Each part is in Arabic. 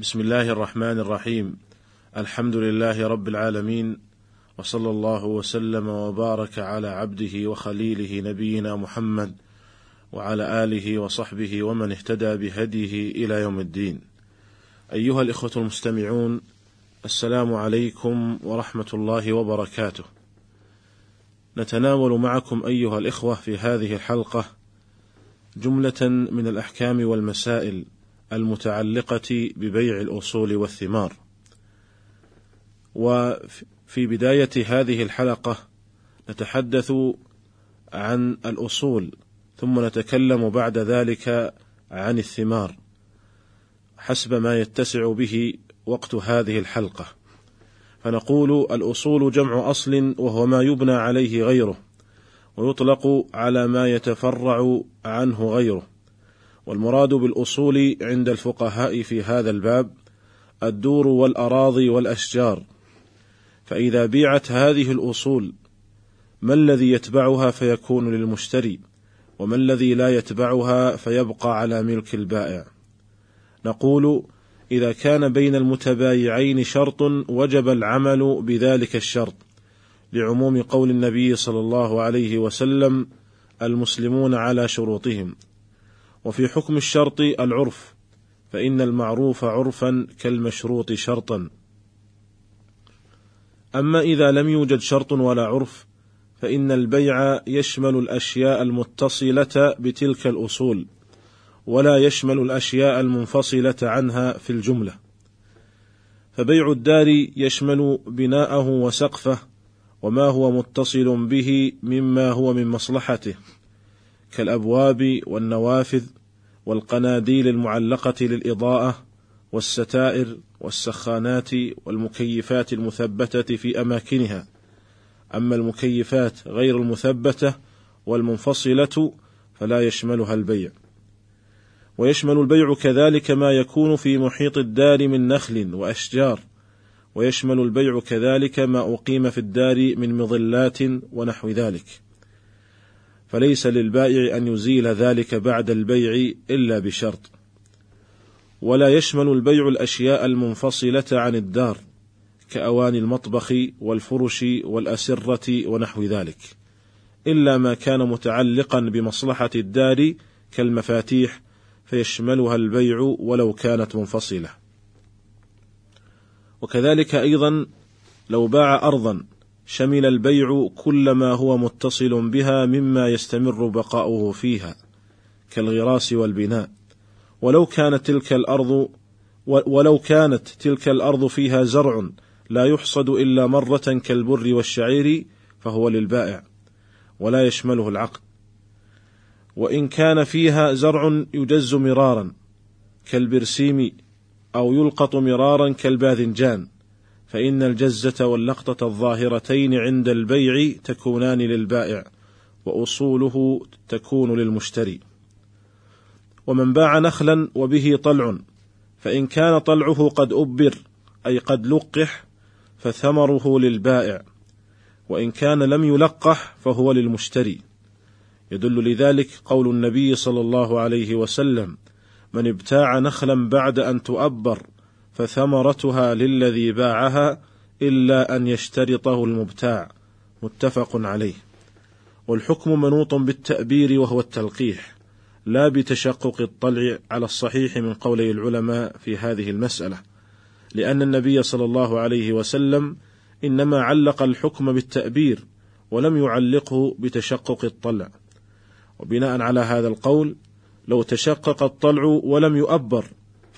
بسم الله الرحمن الرحيم. الحمد لله رب العالمين وصلى الله وسلم وبارك على عبده وخليله نبينا محمد وعلى آله وصحبه ومن اهتدى بهديه إلى يوم الدين. أيها الإخوة المستمعون السلام عليكم ورحمة الله وبركاته. نتناول معكم أيها الإخوة في هذه الحلقة جملة من الأحكام والمسائل المتعلقة ببيع الأصول والثمار. وفي بداية هذه الحلقة نتحدث عن الأصول ثم نتكلم بعد ذلك عن الثمار حسب ما يتسع به وقت هذه الحلقة. فنقول الأصول جمع أصل وهو ما يبنى عليه غيره ويطلق على ما يتفرع عنه غيره والمراد بالأصول عند الفقهاء في هذا الباب الدور والأراضي والأشجار. فإذا بيعت هذه الأصول ما الذي يتبعها فيكون للمشتري وما الذي لا يتبعها فيبقى على ملك البائع؟ نقول إذا كان بين المتبايعين شرط وجب العمل بذلك الشرط لعموم قول النبي صلى الله عليه وسلم المسلمون على شروطهم. وفي حكم الشرط العرف فإن المعروف عرفا كالمشروط شرطا. أما إذا لم يوجد شرط ولا عرف فإن البيع يشمل الأشياء المتصلة بتلك الأصول ولا يشمل الأشياء المنفصلة عنها في الجملة. فبيع الدار يشمل بناءه وسقفه وما هو متصل به مما هو من مصلحته. كالأبواب والنوافذ والقناديل المعلقة للإضاءة والستائر والسخانات والمكيفات المثبتة في أماكنها. أما المكيفات غير المثبتة والمنفصلة فلا يشملها البيع. ويشمل البيع كذلك ما يكون في محيط الدار من نخل وأشجار. ويشمل البيع كذلك ما أقيم في الدار من مظلات ونحو ذلك. فليس للبائع أن يزيل ذلك بعد البيع إلا بشرط. ولا يشمل البيع الأشياء المنفصلة عن الدار كاواني المطبخ والفرش والأسرة ونحو ذلك إلا ما كان متعلقا بمصلحة الدار كالمفاتيح فيشملها البيع ولو كانت منفصلة. وكذلك أيضا لو باع ارضا شمل البيع كل ما هو متصل بها مما يستمر بقاؤه فيها كالغراس والبناء. ولو كانت تلك الأرض ولو كانت تلك الأرض فيها زرع لا يحصد إلا مرة كالبر والشعير فهو للبائع ولا يشمله العقد. وإن كان فيها زرع يجز مرارا كالبرسيم أو يلقط مرارا كالباذنجان فإن الجزة واللقطة الظاهرتين عند البيع تكونان للبائع وأصوله تكون للمشتري. ومن باع نخلا وبه طلع فإن كان طلعه قد أبر أي قد لقح فثمره للبائع. وإن كان لم يلقح فهو للمشتري. يدل لذلك قول النبي صلى الله عليه وسلم من ابتاع نخلا بعد أن تؤبر فثمرتها للذي باعها إلا أن يشترطه المبتاع. متفق عليه. والحكم منوط بالتأبير وهو التلقيح لا بتشقق الطلع على الصحيح من قولي العلماء في هذه المسألة لأن النبي صلى الله عليه وسلم إنما علق الحكم بالتأبير ولم يعلقه بتشقق الطلع. وبناء على هذا القول لو تشقق الطلع ولم يؤبر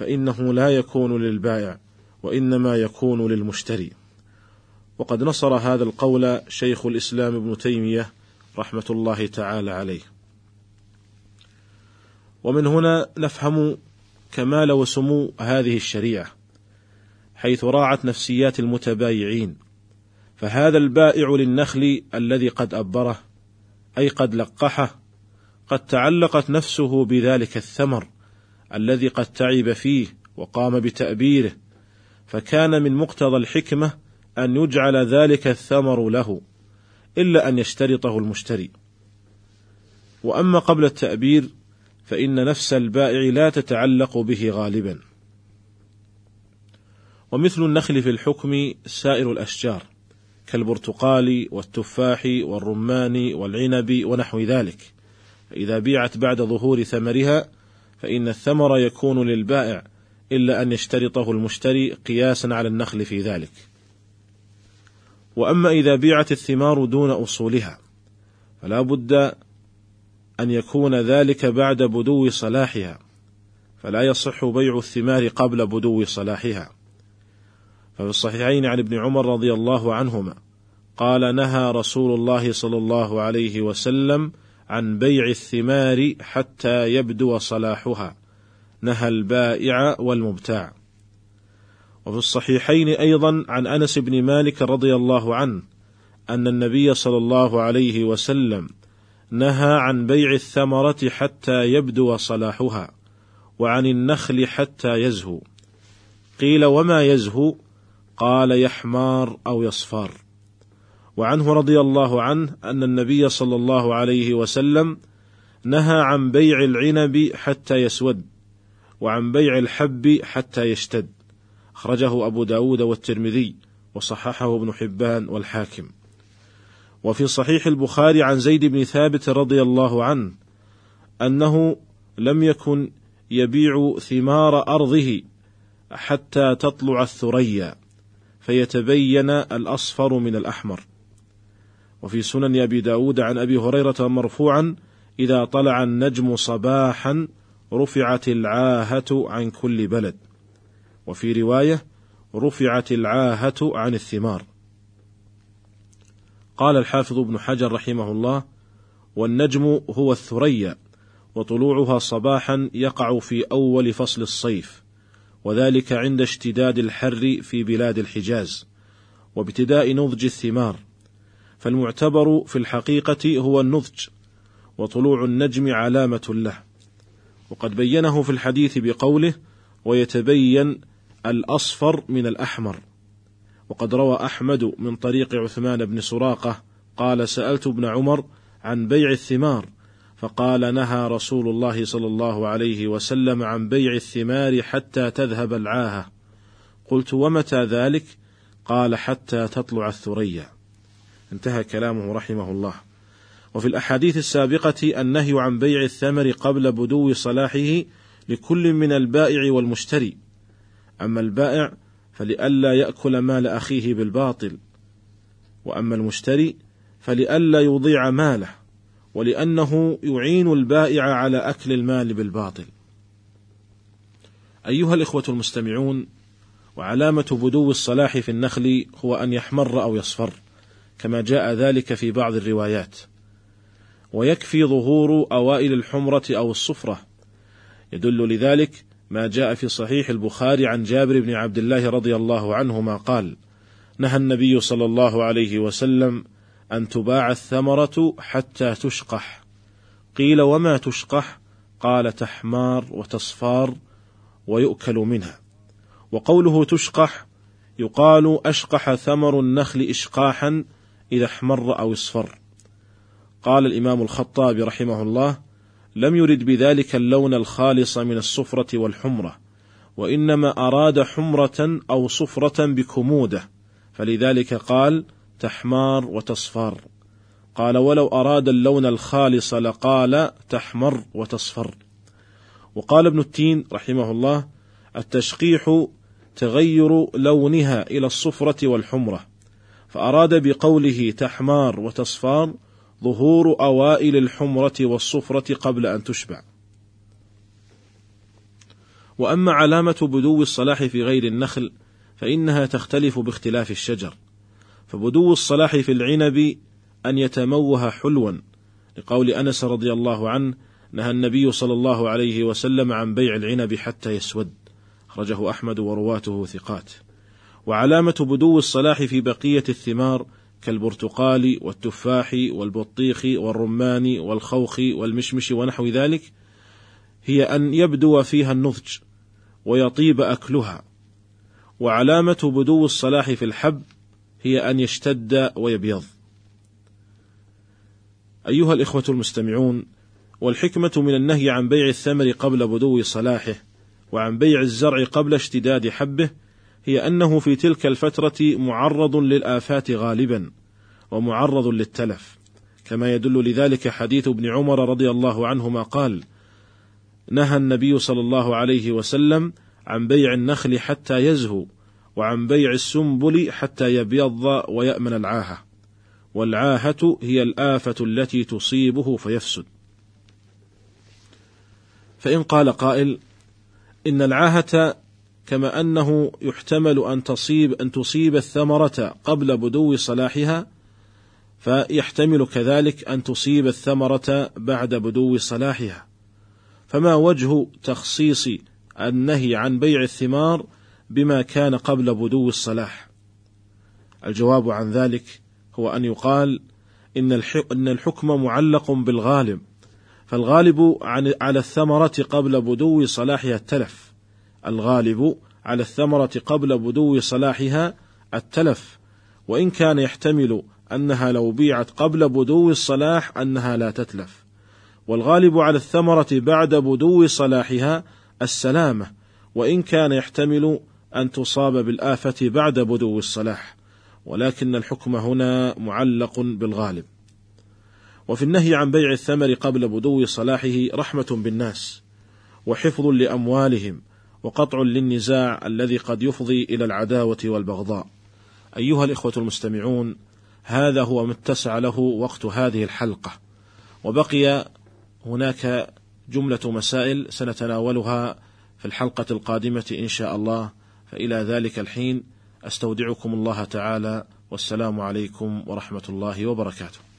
فإنه لا يكون للبائع وإنما يكون للمشتري. وقد نصر هذا القول شيخ الإسلام ابن تيمية رحمة الله تعالى عليه. ومن هنا نفهم كمال وسمو هذه الشريعة حيث راعت نفسيات المتبايعين. فهذا البائع للنخل الذي قد أبره أي قد لقحه قد تعلقت نفسه بذلك الثمر. الذي قد تعب فيه وقام بتأبيره فكان من مقتضى الحكمة أن يجعل ذلك الثمر له إلا أن يشترطه المشتري. وأما قبل التأبير فإن نفس البائع لا تتعلق به غالبا. ومثل النخل في الحكم سائر الأشجار كالبرتقال والتفاح والرمان والعنب ونحو ذلك. فإذا بيعت بعد ظهور ثمرها فإن الثمر يكون للبائع إلا أن يشترطه المشتري قياسا على النخل في ذلك. وأما إذا بيعت الثمار دون أصولها فلا بد أن يكون ذلك بعد بدو صلاحها فلا يصح بيع الثمار قبل بدو صلاحها. ففي الصحيحين عن ابن عمر رضي الله عنهما قال نهى رسول الله صلى الله عليه وسلم عن بيع الثمار حتى يبدو صلاحها. نهى البائع والمبتاع. وفي الصحيحين أيضا عن أنس بن مالك رضي الله عنه أن النبي صلى الله عليه وسلم نهى عن بيع الثمرة حتى يبدو صلاحها وعن النخل حتى يزهو. قيل وما يزهو؟ قال يحمار أو يصفار. وعنه رضي الله عنه أن النبي صلى الله عليه وسلم نهى عن بيع العنب حتى يسود وعن بيع الحب حتى يشتد. أخرجه أبو داود والترمذي وصححه ابن حبان والحاكم. وفي صحيح البخاري عن زيد بن ثابت رضي الله عنه أنه لم يكن يبيع ثمار أرضه حتى تطلع الثريا فيتبين الأصفر من الأحمر. وفي سنن أبي داود عن أبي هريرة مرفوعا إذا طلع النجم صباحا رفعت العاهة عن كل بلد. وفي رواية رفعت العاهة عن الثمار. قال الحافظ ابن حجر رحمه الله والنجم هو الثريا وطلوعها صباحا يقع في أول فصل الصيف وذلك عند اشتداد الحر في بلاد الحجاز وابتداء نضج الثمار. فالمعتبر في الحقيقة هو النضج وطلوع النجم علامة له. وقد بينه في الحديث بقوله ويتبين الأصفر من الأحمر وقد روى أحمد من طريق عثمان بن سراقة قال سألت ابن عمر عن بيع الثمار فقال نهى رسول الله صلى الله عليه وسلم عن بيع الثمار حتى تذهب العاهة. قلت ومتى ذلك؟ قال حتى تطلع الثريا انتهى كلامه رحمه الله. وفي الأحاديث السابقة النهي عن بيع الثمر قبل بدو صلاحه لكل من البائع والمشتري. أما البائع فلئلا يأكل مال أخيه بالباطل. وأما المشتري فلئلا يضيع ماله ولأنه يعين البائع على أكل المال بالباطل. أيها الإخوة المستمعون وعلامة بدو الصلاح في النخل هو أن يحمر أو يصفر. كما جاء ذلك في بعض الروايات. ويكفي ظهور أوائل الحمرة أو الصفرة. يدل لذلك ما جاء في صحيح البخاري عن جابر بن عبد الله رضي الله عنهما قال نهى النبي صلى الله عليه وسلم أن تباع الثمرة حتى تشقح. قيل وما تشقح؟ قال تحمار وتصفار ويؤكل منها. وقوله تشقح يقال أشقح ثمر النخل إشقاحا إذا احمر أو اصفر. قال الإمام الخطابي رحمه الله لم يرد بذلك اللون الخالص من الصفرة والحمرة وإنما أراد حمرة أو صفرة بكمودة فلذلك قال تحمار وتصفر. قال ولو أراد اللون الخالص لقال تحمر وتصفر. وقال ابن التين رحمه الله التشقيح تغير لونها إلى الصفرة والحمرة فأراد بقوله تحمار وتصفار ظهور أوائل الحمرة والصفرة قبل أن تشبع. وأما علامة بدو الصلاح في غير النخل فإنها تختلف باختلاف الشجر، فبدو الصلاح في العنب أن يتموه حلوا، لقول أنس رضي الله عنه: نهى النبي صلى الله عليه وسلم عن بيع العنب حتى يسود، أخرجه أحمد ورواته ثقات. وعلامة بدو الصلاح في بقية الثمار كالبرتقال والتفاح والبطيخ والرمان والخوخ والمشمش ونحو ذلك هي أن يبدو فيها النضج ويطيب أكلها. وعلامة بدو الصلاح في الحب هي أن يشتد ويبيض. أيها الإخوة المستمعون والحكمة من النهي عن بيع الثمر قبل بدو صلاحه وعن بيع الزرع قبل اشتداد حبه هي أنه في تلك الفترة معرض للآفات غالبا ومعرض للتلف كما يدل لذلك حديث ابن عمر رضي الله عنهما قال نهى النبي صلى الله عليه وسلم عن بيع النخل حتى يزهو وعن بيع السنبل حتى يبيض ويأمن العاهة والعاهة هي الآفة التي تصيبه فيفسد. فإن قال قائل إن العاهة كما أنه يحتمل أن تصيب أن تصيب الثمرة قبل بدو صلاحها فيحتمل كذلك أن تصيب الثمرة بعد بدو صلاحها. فما وجه تخصيص النهي عن بيع الثمار بما كان قبل بدو الصلاح؟ الجواب عن ذلك هو أن يقال إن إن الحكم معلق بالغالب فالغالب على الثمرة قبل بدو صلاحها التلف. الغالب على الثمرة قبل بدو صلاحها التلف وإن كان يحتمل أنها لو بيعت قبل بدو الصلاح أنها لا تتلف. والغالب على الثمرة بعد بدو صلاحها السلامة وإن كان يحتمل أن تصاب بالآفة بعد بدو الصلاح. ولكن الحكم هنا معلق بالغالب. وفي النهي عن بيع الثمر قبل بدو صلاحه رحمة بالناس وحفظ لأموالهم وقطع للنزاع الذي قد يفضي إلى العداوة والبغضاء. أيها الإخوة المستمعون هذا هو ما اتسع له وقت هذه الحلقة. وبقي هناك جملة مسائل سنتناولها في الحلقة القادمة إن شاء الله. فإلى ذلك الحين أستودعكم الله تعالى والسلام عليكم ورحمة الله وبركاته.